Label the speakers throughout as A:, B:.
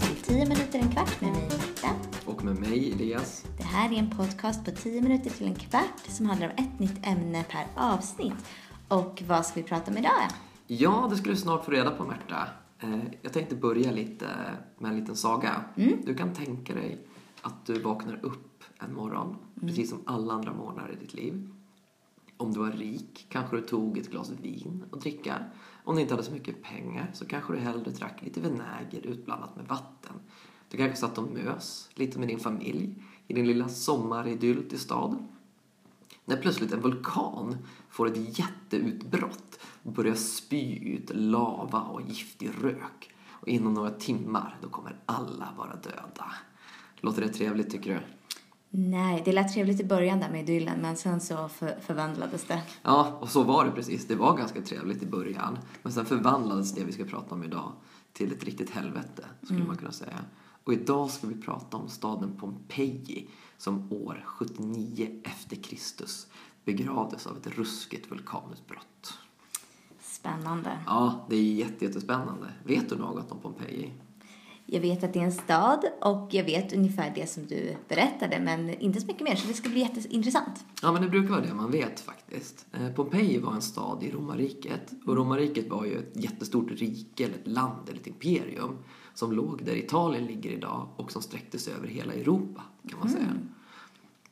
A: till 10 minuter en kvart med mig Märta.
B: Och med mig Elias.
A: Det här är en podcast på 10 minuter till en kvart som handlar om ett nytt ämne per avsnitt. Och vad ska vi prata om idag?
B: Ja, det ska du snart få reda på Märta. Eh, jag tänkte börja lite med en liten saga. Mm. Du kan tänka dig att du vaknar upp en morgon, mm. precis som alla andra morgnar i ditt liv. Om du var rik kanske du tog ett glas vin och dricka. Om du inte hade så mycket pengar så kanske du hellre drack lite vinäger utblandat med vatten. Du kanske satt och mös lite med din familj i din lilla sommaridyll till stad. När plötsligt en vulkan får ett jätteutbrott och börjar spy ut lava och giftig rök. Och inom några timmar då kommer alla vara döda. Låter det trevligt tycker du?
A: Nej, det lät trevligt i början där med idyllen men sen så för, förvandlades det.
B: Ja, och så var det precis. Det var ganska trevligt i början. Men sen förvandlades det vi ska prata om idag till ett riktigt helvete, skulle man kunna säga. Och idag ska vi prata om staden Pompeji som år 79 efter Kristus begravdes av ett ruskigt vulkanutbrott.
A: Spännande.
B: Ja, det är jätte- jättespännande. Vet du något om Pompeji?
A: Jag vet att det är en stad och jag vet ungefär det som du berättade men inte så mycket mer så det ska bli jätteintressant.
B: Ja, men det brukar vara det man vet faktiskt. Eh, Pompeji var en stad i romarriket och romarriket var ju ett jättestort rike eller ett land eller ett imperium som låg där Italien ligger idag och som sträckte sig över hela Europa kan man säga.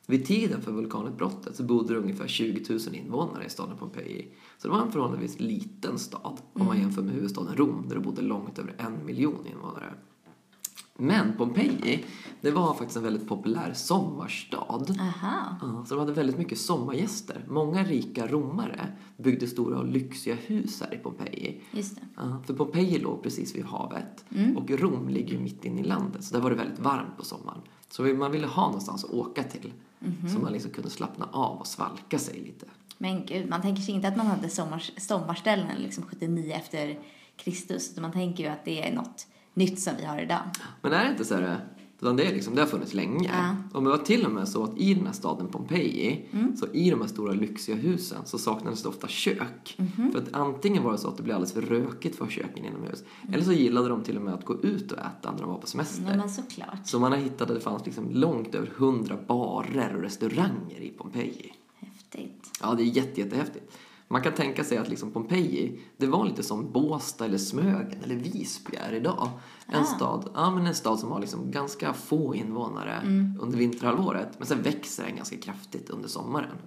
B: Vid tiden för vulkanutbrottet så bodde det ungefär 20 000 invånare i staden Pompeji. Så det var en förhållandevis liten stad om man jämför med huvudstaden Rom där det bodde långt över en miljon invånare. Men Pompeji, det var faktiskt en väldigt populär sommarstad.
A: Aha.
B: Så de hade väldigt mycket sommargäster. Många rika romare byggde stora och lyxiga hus här i Pompeji.
A: Just det.
B: För Pompeji låg precis vid havet och Rom ligger ju mitt inne i landet så där var det väldigt varmt på sommaren. Så man ville ha någonstans att åka till så man liksom kunde slappna av och svalka sig lite.
A: Men gud, man tänker sig inte att man hade sommars, sommarställen liksom 79 efter Kristus. utan Man tänker ju att det är något nytt som vi har idag.
B: Men är det inte så här, utan det, är liksom, det har funnits länge.
A: Ja.
B: Och det var till och med så att i den här staden Pompeji, så i de här stora lyxiga husen så saknades det ofta kök. För att antingen var det så att det blev alldeles för rökigt för köken inomhus, eller så gillade de till och med att gå ut och äta när de var på semester.
A: Nej men såklart.
B: Så man har hittat att det fanns liksom långt över hundra barer och restauranger i Pompeji.
A: Häftigt.
B: Ja, det är jätte, jättehäftigt. Man kan tänka sig att liksom Pompeji, det var lite som Båstad eller Smögen eller Visby är idag. En,
A: Ah.
B: stad, ja, men en stad som har liksom ganska få invånare
A: Mm.
B: under vinterhalvåret. Men sen växer den ganska kraftigt under sommaren.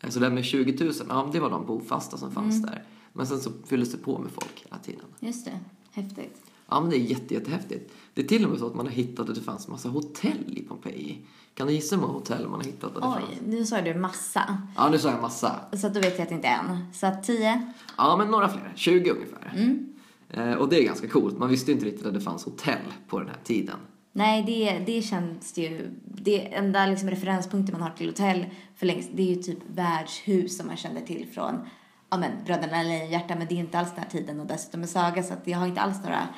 B: Eh, Så det där med 20 000, ja, det var de bofasta som fanns
A: Mm.
B: där. Men sen så fylldes det på med folk hela tiden.
A: Just det. Häftigt.
B: Ja, men det är jätte, jättehäftigt. Det är till och med så att man har hittat att det fanns massa hotell i Pompeji. Kan du gissa hur många hotell man har hittat att det
A: Oj,
B: fanns?
A: nu sa du massa.
B: Ja, nu sa jag massa.
A: Så att då vet jag att det inte är en. Så att 10.
B: Ja, men några fler. 20 ungefär.
A: Mm.
B: Eh, och det är ganska coolt. Man visste inte riktigt att det fanns hotell på den här tiden.
A: Nej, det, det känns ju... Det enda liksom referenspunkten man har till hotell för längst, det är ju typ värdshus som man kände till från ja, men, Bröderna Lejonhjärta, men det är inte alls den här tiden och dessutom en saga så att jag har inte alls några,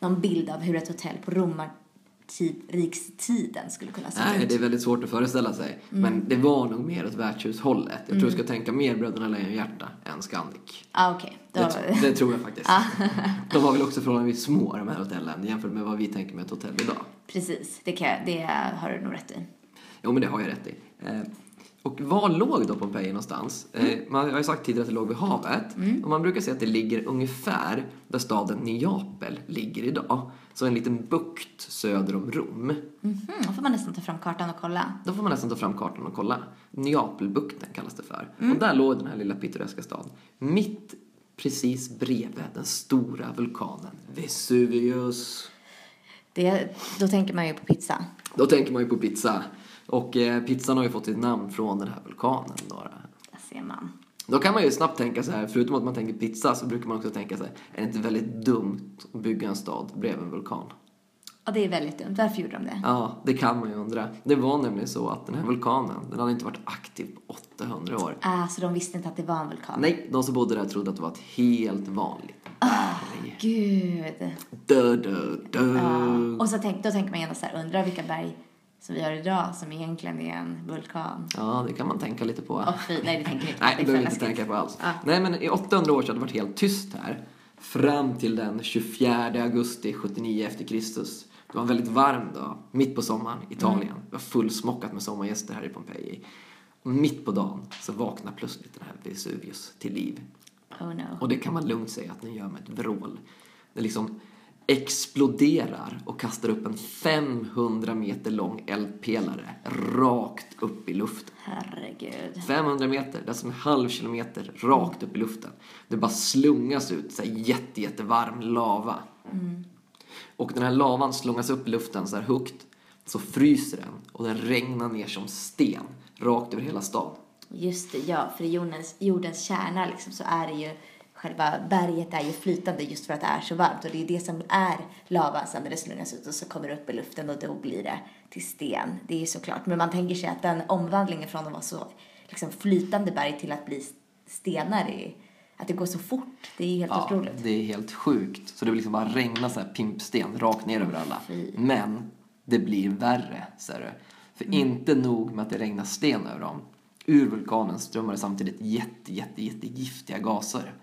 A: någon bild av hur ett hotell på romarrikstiden skulle kunna se
B: Nej,
A: ut.
B: det är väldigt svårt att föreställa sig.
A: Mm.
B: Men det var nog mer åt värdshushållet. Jag tror du ska tänka mer Bröderna Lejonhjärta än Scandic.
A: Ah, okej. Då-
B: Det, det tror jag faktiskt. De var väl också förhållandevis små de här hotellen jämfört med vad vi tänker med ett hotell idag.
A: Precis, det, kan, det har du nog rätt i.
B: Jo, men det har jag rätt i. Och var låg då Pompeji någonstans? Eh, man har ju sagt tidigare att det låg vid havet. Och man brukar säga att det ligger ungefär där staden Neapel ligger idag. Så en liten bukt söder om Rom.
A: Mhm, då får man nästan ta fram kartan och kolla.
B: Då får man nästan ta fram kartan och kolla. Neapelbukten kallas det för. Och där låg den här lilla pittoreska staden. Mitt precis bredvid den stora vulkanen Vesuvius.
A: Det, då tänker man ju på pizza.
B: Då tänker man ju på pizza. Och eh, pizzan har ju fått sitt namn från den här vulkanen. Då.
A: Där ser man.
B: Då kan man ju snabbt tänka så här, förutom att man tänker pizza så brukar man också tänka så här, är det inte väldigt dumt att bygga en stad bredvid en vulkan?
A: Ja, det är väldigt dumt. Varför gjorde de det?
B: Ja, det kan man ju undra. Det var nämligen så att den här vulkanen, den hade inte varit aktiv på 800 år.
A: Ah, så de visste inte att det var en vulkan?
B: Nej, de som bodde där trodde att det var ett helt vanligt.
A: Gud.
B: Dö, dö, dö.
A: Ja. Och så tänk, då tänker man gärna så här, undrar vilka berg som vi har idag som egentligen är en vulkan.
B: Ja, det kan man tänka lite på.
A: Åh fy, nej det tänker vi inte.
B: Nej, det behöver inte tänka på alls.
A: Ja.
B: Nej, men i 800 år så har det varit helt tyst här. Fram till den 24 augusti 79 efter Kristus. Det var en väldigt varm dag, mitt på sommaren, Italien. Det var fullsmockat med sommargäster här i Pompeji. Och mitt på dagen så vaknar plötsligt den här Vesuvius till liv.
A: Oh no.
B: Och det kan man lugnt säga att den gör med ett vrål. Den liksom exploderar och kastar upp en 500 meter lång eldpelare rakt upp i luften.
A: Herregud.
B: 500 meter, det är som en halv kilometer rakt upp i luften. Det bara slungas ut så här jätte, jättevarm lava. Och den här lavan slungas upp i luften så här högt så fryser den och den regnar ner som sten rakt över hela stan.
A: Just det, ja. För i jordens, jordens kärna liksom, så är det ju själva berget är ju flytande just för att det är så varmt och det är det som är lavan det slungas ut och så kommer det upp i luften och då blir det till sten. Det är ju såklart. Men man tänker sig att den omvandlingen från att vara så liksom, flytande berg till att bli stenar är, att det går så fort. Det är helt
B: Ja,
A: otroligt.
B: det är helt sjukt. Så det liksom bara regnar så här pimpsten rakt ner över alla. Men det blir värre, ser du. För
A: Mm.
B: inte nog med att det regnar sten över dem. Ur vulkanen strömmade samtidigt jätte, jätte, jätte giftiga gaser.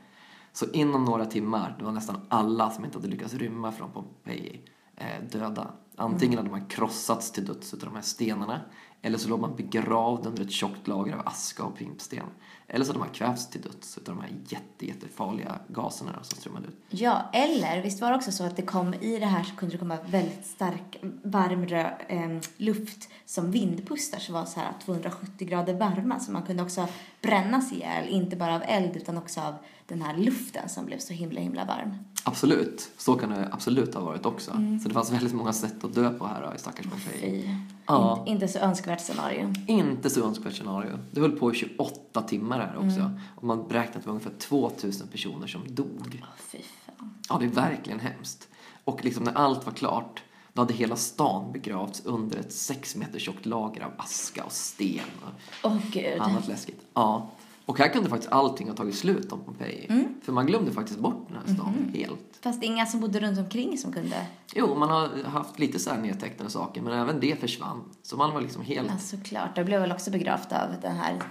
B: Så inom några timmar, det var nästan alla som inte hade lyckats rymma från Pompeji eh, döda. Antingen hade man krossats till döds av de här stenarna eller så låg man begravd under ett tjockt lager av aska och pimpsten. Eller så hade man kvävts till döds av de här jätte, jättefarliga gaserna som strömmade ut.
A: Ja, eller visst var det också så att det kom i det här så kunde det komma väldigt stark varm rö, eh, luft som vindpustar som var så här 270 grader varma så man kunde också brännas ihjäl, inte bara av eld utan också av den här luften som blev så himla himla varm.
B: Absolut, så kan det absolut ha varit också. Så det fanns väldigt många sätt att dö på här då, i stackars Pompeji. Ja.
A: In, inte så önskvärt scenario.
B: Inte så önskvärt scenario. Det höll på i 28 timmar här också.
A: Mm.
B: Och man beräknat att ungefär 2000 personer som dog.
A: Fy fan.
B: Ja, det är verkligen hemskt. Och liksom när allt var klart, då hade hela stan begravts under ett sex meter tjockt lager av aska och sten och
A: Åh gud.
B: annat läskigt. Ja. Och här kunde faktiskt allting ha tagit slut om Pompeji.
A: Mm.
B: För man glömde faktiskt bort den här stan
A: Mm-hmm.
B: helt.
A: Fast inga som bodde runt omkring som kunde.
B: Jo, man har haft lite så här nedtecknade saker, men även det försvann. Så man var liksom helt...
A: Ja, såklart. Det blev väl också begravt av den här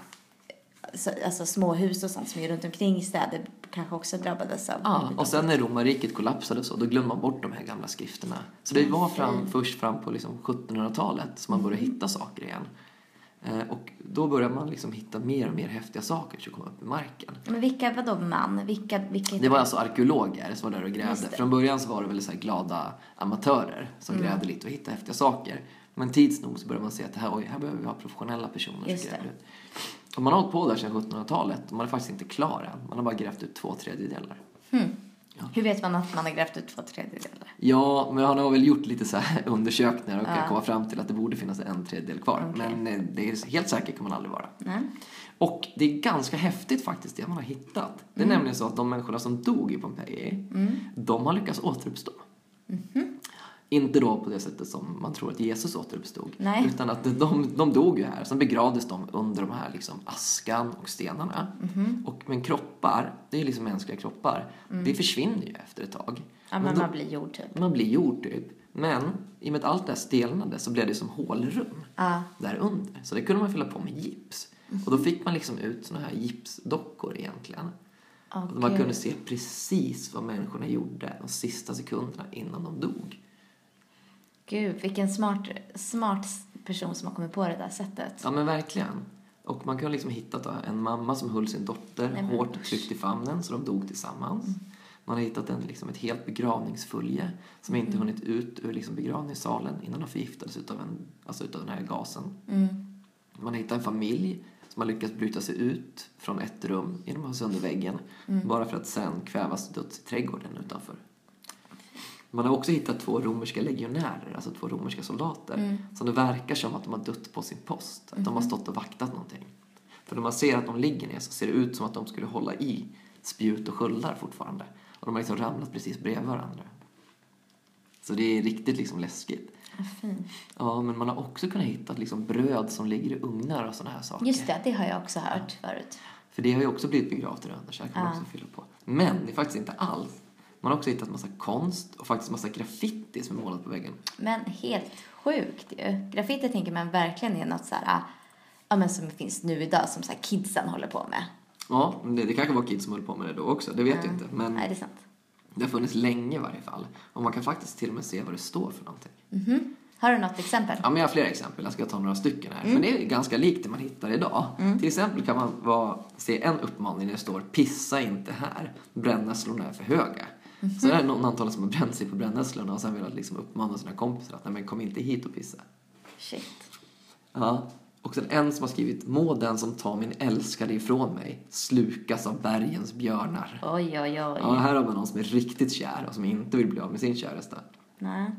A: så- alltså småhus och sånt som är runt omkring städer kanske också drabbades av.
B: Ja, och sen när romarriket kollapsade så, då glömde man bort de här gamla skrifterna. Så det var fram, först fram på liksom 1700-talet som man började hitta saker igen. Eh, och då började man liksom hitta mer och mer häftiga saker som kom upp i marken.
A: Men vilka, vadå man? Vilka, vilka
B: Det var alltså arkeologer som var där och grävde. Från början så var det väl så glada amatörer som grävde lite och hittade häftiga saker. Men tids nog så började man se att det här, oj, här behöver vi ha professionella personer
A: Just
B: som gräver ut. Och man har hållit på där sedan 1700-talet och man är faktiskt inte klar än. Man har bara grävt ut två tredjedelar.
A: Hur vet man att man har grävt ut två tredjedelar?
B: Ja, men han har väl gjort lite så undersökningar och
A: Ja.
B: kan komma fram till att det borde finnas en tredjedel kvar.
A: Okej.
B: Men eh, det är helt säkert kan man aldrig vara.
A: Nej.
B: Och det är ganska häftigt faktiskt det man har hittat. Det är
A: Mm.
B: nämligen så att de människorna som dog i Pompeji, de har lyckats återuppstå.
A: Mhm.
B: Inte då på det sättet som man tror att Jesus återuppstod.
A: Nej.
B: Utan att de, de dog ju här. Sen begravdes de under de här liksom askan och stenarna.
A: Mhm.
B: Och, men kroppar, det är liksom mänskliga kroppar, det försvinner ju efter ett tag.
A: Mm. Ja,
B: Men
A: men
B: då-
A: man blir jord typ.
B: man blir jord typ. Men i och med att allt det här stelnade så blev det som hålrum
A: Ja.
B: där under. Så det kunde man fylla på med gips. Och då fick man liksom ut såna här gipsdockor egentligen. Och man kunde se precis vad människorna gjorde de sista sekunderna innan de dog.
A: Gud, vilken smart, smart person som har kommit på det där sättet.
B: Ja men verkligen. Och man kunde liksom hitta då en mamma som höll sin dotter
A: Nej, men
B: hårt.
A: Mm.
B: tryckt i famnen så de dog tillsammans. Man har hittat en, liksom ett helt begravningsfölje som
A: Mm.
B: inte hunnit ut ur liksom begravningssalen innan de förgiftades utav, en, alltså utav den här gasen.
A: Mm.
B: Man har hittat en familj som har lyckats bryta sig ut från ett rum genom att ha sönder väggen
A: Mm.
B: bara för att sen kvävas till döds i trädgården utanför. Man har också hittat två romerska legionärer, alltså två romerska soldater,
A: Mm.
B: som det verkar som att de har dött på sin post. Att de har
A: Mhm.
B: stått och vaktat någonting. För när man ser att de ligger ner så ser det ut som att de skulle hålla i spjut och sköldar fortfarande. Och de har liksom ramlat precis bredvid varandra. Så det är riktigt liksom läskigt.
A: Fint.
B: Ja, men man har också kunnat hitta liksom bröd som ligger i ugnar och sådana här saker.
A: Just det, det har jag också hört förut.
B: För det har ju också blivit begravt där under, så här kan man
A: Ja.
B: också fylla på. Men det är faktiskt inte allt. Man har också hittat massa konst och faktiskt massa graffiti som är målat på väggen.
A: Men helt sjukt ju. Graffiti tänker man verkligen är något så här, ja men som finns nu idag som så här kidsen håller på med.
B: Ja, det, det kanske var kids som höll på med det då också, det vet jag inte. Men
A: Nej, det är sant.
B: Det har funnits länge i varje fall. Och man kan faktiskt till och med se vad det står för någonting.
A: Har du något exempel?
B: Ja, men jag har flera exempel. Jag ska ta några stycken här. Men det är ganska likt det man hittar idag. Till exempel kan man vara, se en uppmaning där det står Pissa inte här. Brännässlorna är för höga. Så det är någon antal som har bränt sig på brännässlorna och sen velat liksom uppmana sina kompisar att nej men kom inte hit och pissa.
A: Shit.
B: Ja. Och sen en som har skrivit Må den som tar min älskade ifrån mig slukas av bergens björnar.
A: Oj, oj, oj.
B: Ja, här har man någon som är riktigt kär och som inte vill bli av med sin käraste.
A: Nej.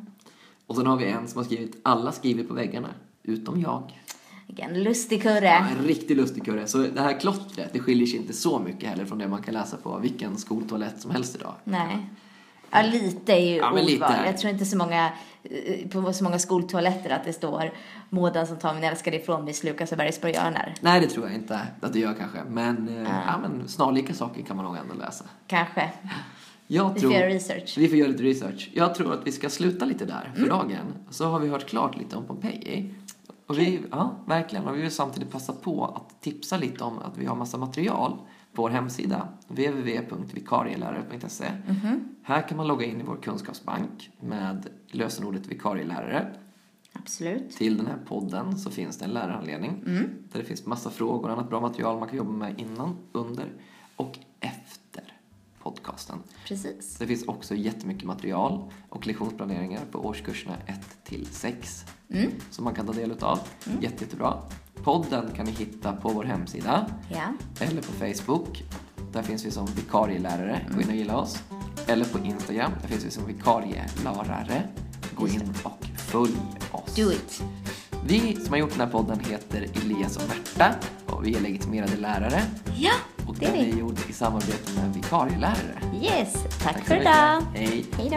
B: Och sen har vi en som har skrivit Alla skriver på väggarna, utom jag.
A: Vilken lustig
B: Ja,
A: kurre.
B: en riktig lustig kurre. Så det här klottret, det skiljer sig inte så mycket heller från det man kan läsa på vilken skoltoalett som helst idag.
A: Nej. Ja, lite är ju
B: Ja,
A: ordval. Jag tror inte så många, eh, på så många skoltoaletter att det står Måden som tar min älskade ifrån mig slukas av bergsbjörnar.
B: Nej, det tror jag inte att det gör kanske. Men, eh, ja, men snarlika saker kan man nog ändå läsa.
A: Kanske.
B: Jag
A: Vi
B: tror...
A: får göra research.
B: Vi får göra lite research. Jag tror att vi ska sluta lite där för dagen. Så har vi hört klart lite om Pompeji. Och vi, ja, verkligen. Och vi vill samtidigt passa på att tipsa lite om att vi har massa material på vår hemsida, www.vikarielärare.se. Här kan man logga in i vår kunskapsbank med lösenordet vikarielärare.
A: Absolut.
B: Till den här podden så finns det en lärarhandledning där det finns massa frågor och annat bra material man kan jobba med innan, under och efter podcasten.
A: Precis.
B: Det finns också jättemycket material och lektionsplaneringar på årskurserna 1 till 6 som man kan ta del utav. Jätte, jättebra. Podden kan ni hitta på vår hemsida
A: Ja.
B: eller på Facebook. Där finns vi som vikarielärare. Gå in och gilla oss. Eller på Instagram. Där finns vi som vikarielärare. Gå in och följ oss.
A: Do it.
B: Vi som har gjort den här podden heter Elias och Märta och vi är legitimerade lärare.
A: Ja,
B: Och
A: det är
B: den
A: vi.
B: är gjord i samarbete med vikarielärare.
A: Yes. Tack,
B: så
A: för idag.
B: Hej.
A: Hej